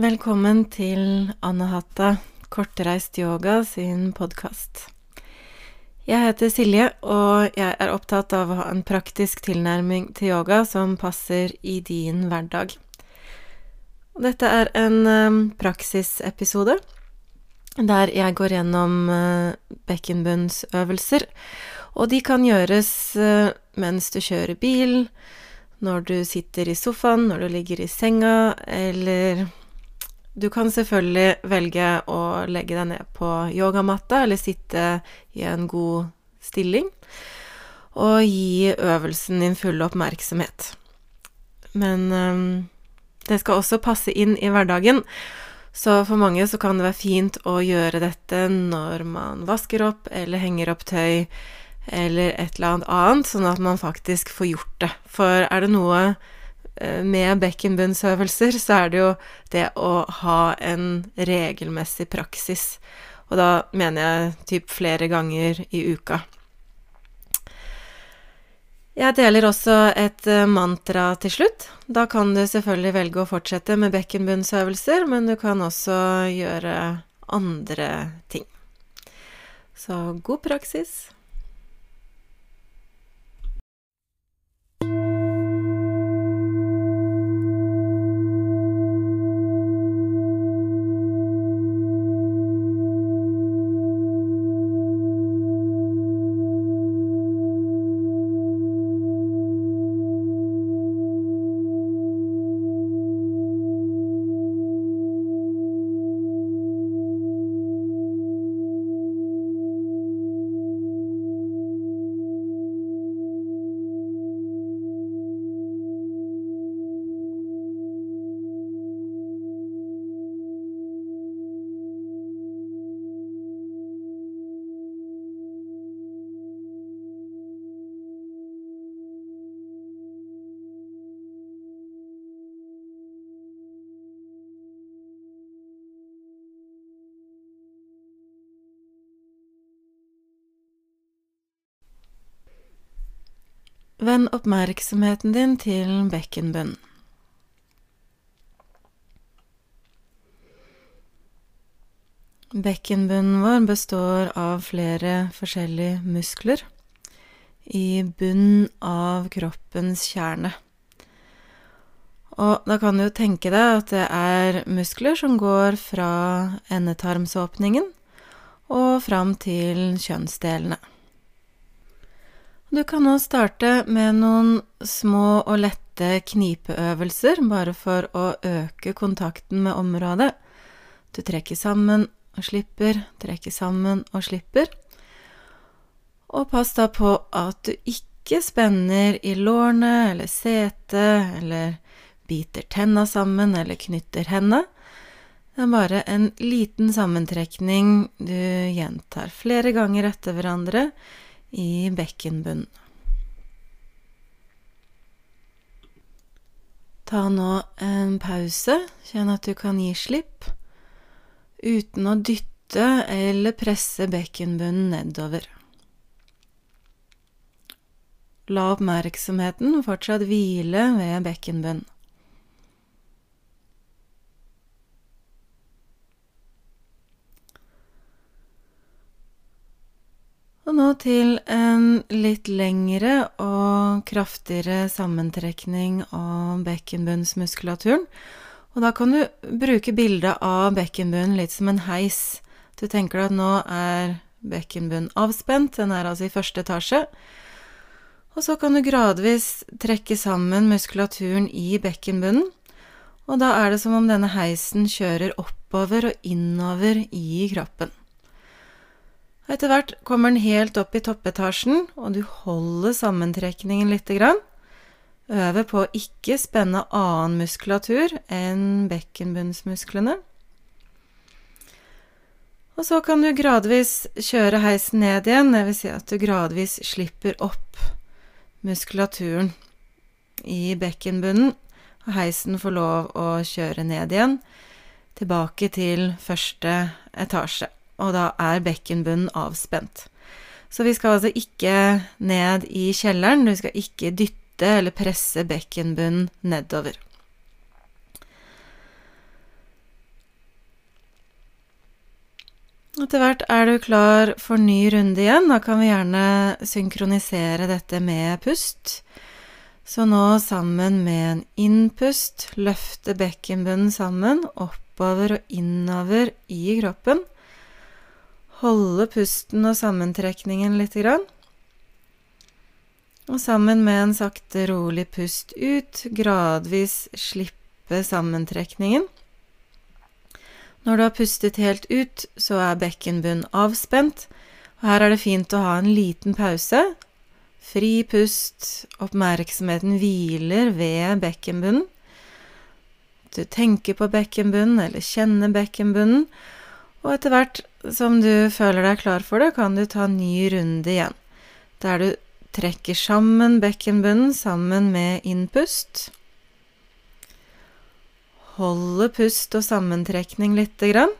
Velkommen til Anahata Kortreist yoga sin podkast. Jeg heter Silje, og jeg er opptatt av å ha en praktisk tilnærming til yoga som passer i din hverdag. Dette er en um, praksisepisode der jeg går gjennom uh, bekkenbunnsøvelser, og de kan gjøres uh, mens du kjører bil, når du sitter i sofaen, når du ligger i senga, eller du kan selvfølgelig velge å legge deg ned på yogamatta eller sitte i en god stilling, og gi øvelsen din full oppmerksomhet. Men um, det skal også passe inn i hverdagen, så for mange så kan det være fint å gjøre dette når man vasker opp eller henger opp tøy eller et eller annet annet, sånn at man faktisk får gjort det. For er det noe med bekkenbunnsøvelser, så er det jo det å ha en regelmessig praksis. Og da mener jeg typ flere ganger i uka. Jeg deler også et eh, mantra til slutt. Da kan du selvfølgelig velge å fortsette med bekkenbunnsøvelser, men du kan også gjøre andre ting. Så god praksis. Vend oppmerksomheten din til bekkenbunnen. Bekkenbunnen vår består av flere forskjellige muskler i bunnen av kroppens kjerne. Og da kan du jo tenke deg at det er muskler som går fra endetarmsåpningen og fram til kjønnsdelene. Du kan nå starte med noen små og lette knipeøvelser, bare for å øke kontakten med området. Du trekker sammen og slipper, trekker sammen og slipper. Og pass da på at du ikke spenner i lårene eller setet, eller biter tenna sammen eller knytter henda. Det er bare en liten sammentrekning du gjentar flere ganger etter hverandre i bekkenbunnen. Ta nå en pause, kjenn at du kan gi slipp, uten å dytte eller presse bekkenbunnen nedover. La oppmerksomheten fortsatt hvile ved bekkenbunnen. Og nå til en litt lengre og kraftigere sammentrekning av bekkenbunnsmuskulaturen. Og da kan du bruke bildet av bekkenbunnen litt som en heis. Du tenker deg at nå er bekkenbunnen avspent, den er altså i første etasje. Og så kan du gradvis trekke sammen muskulaturen i bekkenbunnen. Og da er det som om denne heisen kjører oppover og innover i kroppen. Etter hvert kommer den helt opp i toppetasjen, og du holder sammentrekningen lite grann. Øver på å ikke spenne annen muskulatur enn bekkenbunnsmusklene. Og så kan du gradvis kjøre heisen ned igjen, dvs. Si at du gradvis slipper opp muskulaturen i bekkenbunnen, og heisen får lov å kjøre ned igjen, tilbake til første etasje og da er bekkenbunnen avspent. Så vi skal altså ikke ned i kjelleren, du skal ikke dytte eller presse bekkenbunnen nedover. Etter hvert er du klar for ny runde igjen. Da kan vi gjerne synkronisere dette med pust. Så nå sammen med en innpust løfte bekkenbunnen sammen, oppover og innover i kroppen. Holde pusten og sammentrekningen grann. Og sammen med en sakte, rolig pust ut, gradvis slippe sammentrekningen. Når du har pustet helt ut, så er bekkenbunnen avspent. Og her er det fint å ha en liten pause. Fri pust, oppmerksomheten hviler ved bekkenbunnen. Du tenker på bekkenbunnen eller kjenner bekkenbunnen, og etter hvert som du føler deg klar for det, kan du ta en ny runde igjen, der du trekker sammen bekkenbunnen sammen med innpust. Holde pust og sammentrekning lite grann.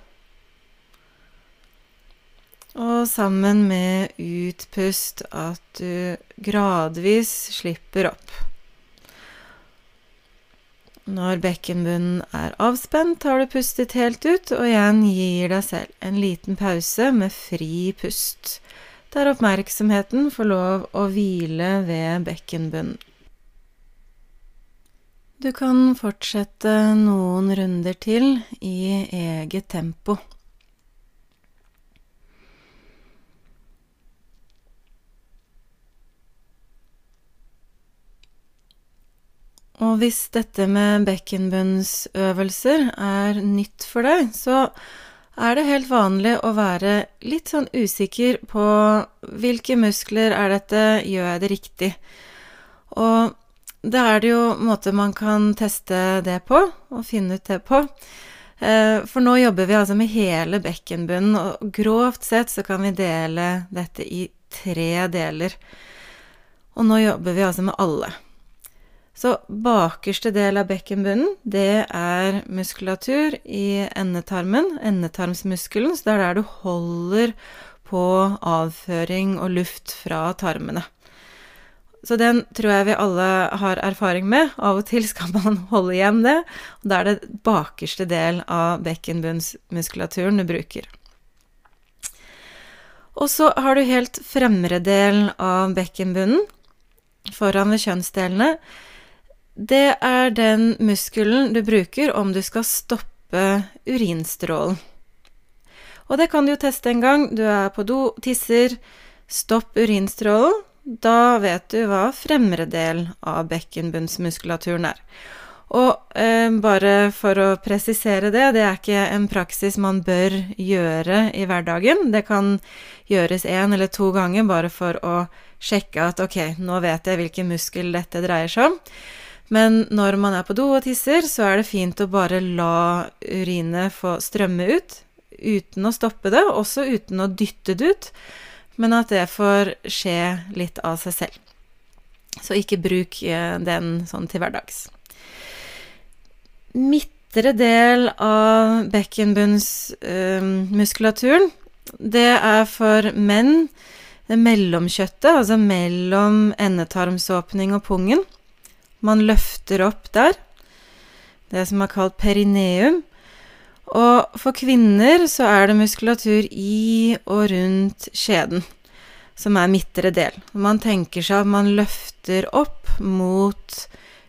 Og sammen med utpust at du gradvis slipper opp. Når bekkenbunnen er avspent, tar du pustet helt ut, og igjen gir deg selv en liten pause med fri pust, der oppmerksomheten får lov å hvile ved bekkenbunnen. Du kan fortsette noen runder til i eget tempo. Og hvis dette med bekkenbunnsøvelser er nytt for deg, så er det helt vanlig å være litt sånn usikker på hvilke muskler er dette, gjør jeg det riktig? Og da er det jo måter man kan teste det på, og finne ut det på. Eh, for nå jobber vi altså med hele bekkenbunnen, og grovt sett så kan vi dele dette i tre deler. Og nå jobber vi altså med alle. Så bakerste del av bekkenbunnen, det er muskulatur i endetarmen, endetarmsmuskelen, så det er der du holder på avføring og luft fra tarmene. Så den tror jeg vi alle har erfaring med. Av og til skal man holde igjen det, og da er det bakerste del av bekkenbunnsmuskulaturen du bruker. Og så har du helt fremre del av bekkenbunnen, foran ved kjønnsdelene det er den muskelen du bruker om du skal stoppe urinstrålen. Og det kan du jo teste en gang. Du er på do, tisser, stopp urinstrålen. Da vet du hva fremre del av bekkenbunnsmuskulaturen er. Og eh, bare for å presisere det, det er ikke en praksis man bør gjøre i hverdagen. Det kan gjøres én eller to ganger bare for å sjekke at ok, nå vet jeg hvilken muskel dette dreier seg om. Men når man er på do og tisser, så er det fint å bare la urinet få strømme ut, uten å stoppe det, også uten å dytte det ut, men at det får skje litt av seg selv. Så ikke bruk eh, den sånn til hverdags. Midtre del av bekkenbunnsmuskulaturen, uh, det er for menn det mellomkjøttet, altså mellom endetarmsåpning og pungen. Man løfter opp der. Det som er kalt perineum. Og for kvinner så er det muskulatur i og rundt skjeden, som er midtre del. Man tenker seg at man løfter opp mot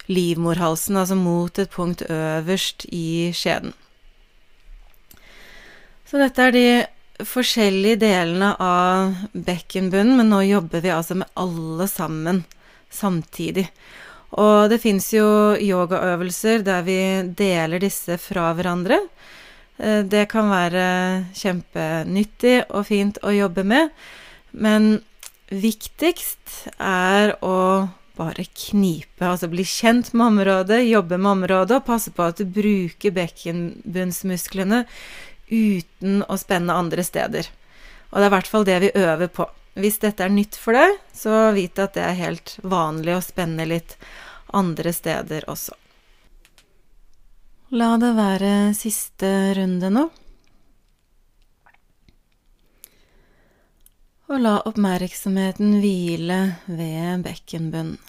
livmorhalsen, altså mot et punkt øverst i skjeden. Så dette er de forskjellige delene av bekkenbunnen, men nå jobber vi altså med alle sammen samtidig. Og det fins jo yogaøvelser der vi deler disse fra hverandre. Eh, det kan være kjempenyttig og fint å jobbe med, men viktigst er å bare knipe, altså bli kjent med området, jobbe med området og passe på at du bruker bekkenbunnsmusklene uten å spenne andre steder. Og det er i hvert fall det vi øver på. Hvis dette er nytt for deg, så vit at det er helt vanlig å spenne litt andre steder også. La det være siste runde nå. Og la oppmerksomheten hvile ved bekkenbunnen.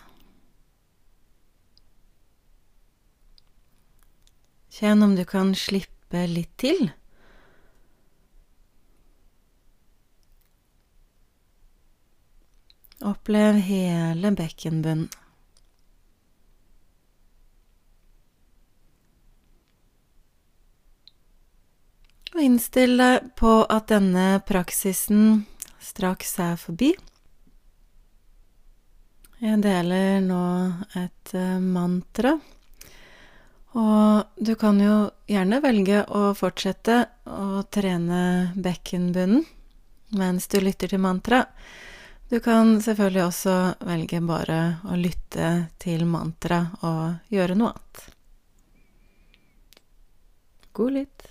Kjenn om du kan slippe litt til. Opplev hele bekkenbunnen. Og innstill deg på at denne praksisen straks er forbi. Jeg deler nå et uh, mantra. Og du kan jo gjerne velge å fortsette å trene bekkenbunnen mens du lytter til mantra. Du kan selvfølgelig også velge bare å lytte til mantra og gjøre noe annet. God lytt.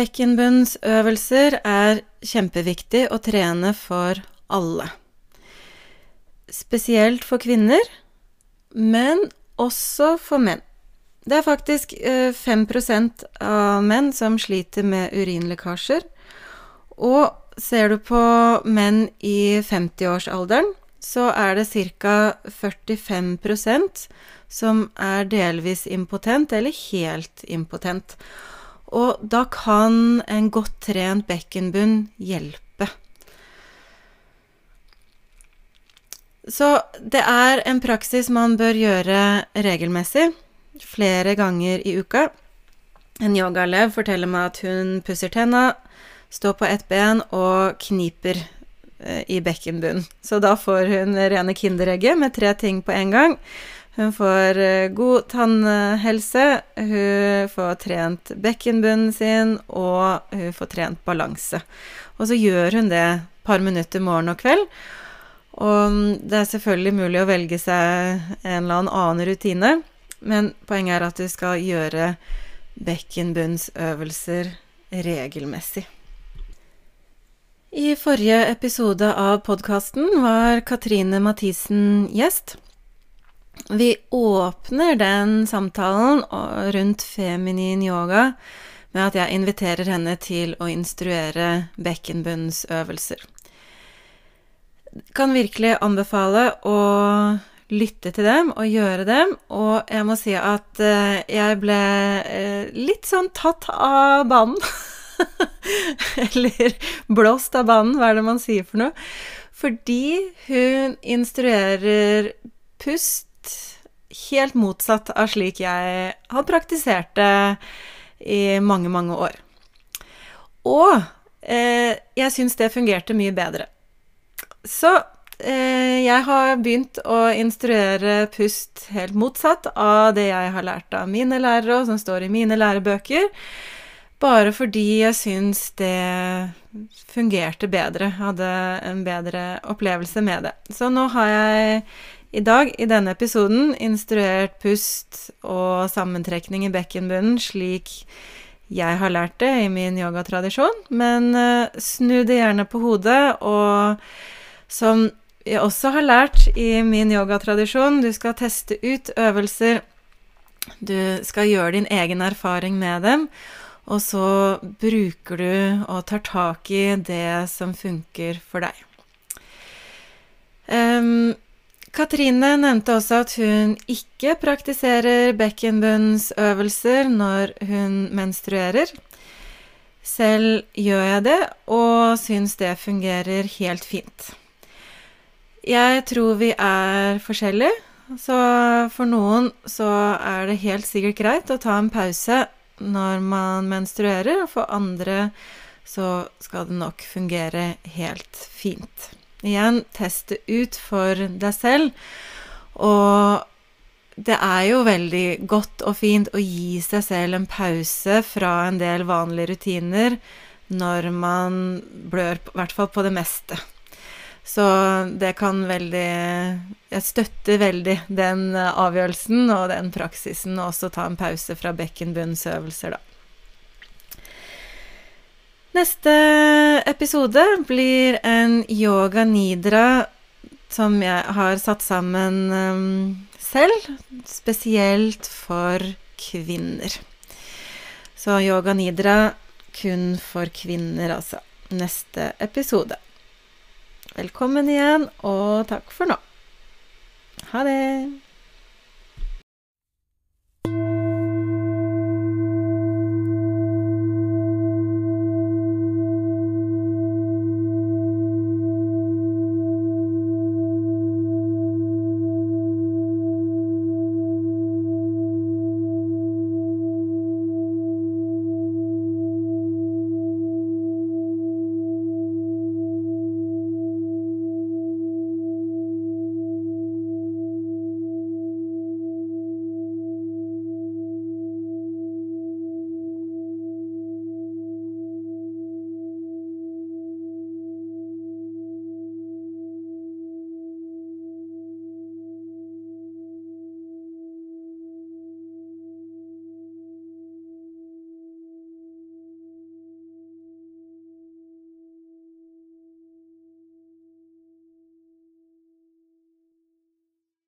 Bekkenbunnsøvelser er kjempeviktig å trene for alle. Spesielt for kvinner, men også for menn. Det er faktisk 5% av menn som sliter med urinlekkasjer. Og ser du på menn i 50-årsalderen, så er det ca. 45% som er delvis impotent eller helt impotent. Og da kan en godt trent bekkenbunn hjelpe. Så det er en praksis man bør gjøre regelmessig, flere ganger i uka. En yogaelev forteller meg at hun pusser tenna, står på ett ben og kniper eh, i bekkenbunnen. Så da får hun rene Kinderegget med tre ting på en gang. Hun får eh, god tannhelse, hun får trent bekkenbunnen sin, og hun får trent balanse. Og så gjør hun det et par minutter morgen og kveld. Og det er selvfølgelig mulig å velge seg en eller annen rutine, men poenget er at du skal gjøre bekkenbunnsøvelser regelmessig. I forrige episode av podkasten var Katrine Mathisen gjest. Vi åpner den samtalen rundt feminin yoga med at jeg inviterer henne til å instruere bekkenbunnsøvelser. Kan virkelig anbefale å lytte til dem og gjøre dem, og jeg må si at eh, jeg ble eh, litt sånn tatt av banen. Eller blåst av banen, hva er det man sier for noe? Fordi hun instruerer pust helt motsatt av slik jeg har praktisert det i mange, mange år. Og eh, jeg syns det fungerte mye bedre. Så eh, jeg har begynt å instruere pust helt motsatt av det jeg har lært av mine lærere, og som står i mine lærebøker. Bare fordi jeg syns det fungerte bedre, hadde en bedre opplevelse med det. Så nå har jeg i dag, i denne episoden, instruert pust og sammentrekning i bekkenbunnen slik jeg har lært det i min yogatradisjon, men uh, snu det gjerne på hodet, og som jeg også har lært i min yogatradisjon, du skal teste ut øvelser, du skal gjøre din egen erfaring med dem, og så bruker du og tar tak i det som funker for deg. Um, Katrine nevnte også at hun ikke praktiserer bekkenbunnsøvelser når hun menstruerer. Selv gjør jeg det, og syns det fungerer helt fint. Jeg tror vi er forskjellige, så for noen så er det helt sikkert greit å ta en pause når man menstruerer, og for andre så skal det nok fungere helt fint. Igjen, teste ut for deg selv. Og det er jo veldig godt og fint å gi seg selv en pause fra en del vanlige rutiner når man blør, i hvert fall på det meste. Så det kan veldig Jeg støtter veldig den avgjørelsen og den praksisen, og også ta en pause fra bekkenbunnsøvelser, da. Neste episode blir en yoga nidra som jeg har satt sammen um, selv, spesielt for kvinner. Så yoga nidra kun for kvinner, altså. Neste episode. Velkommen igjen, og takk for nå. Ha det.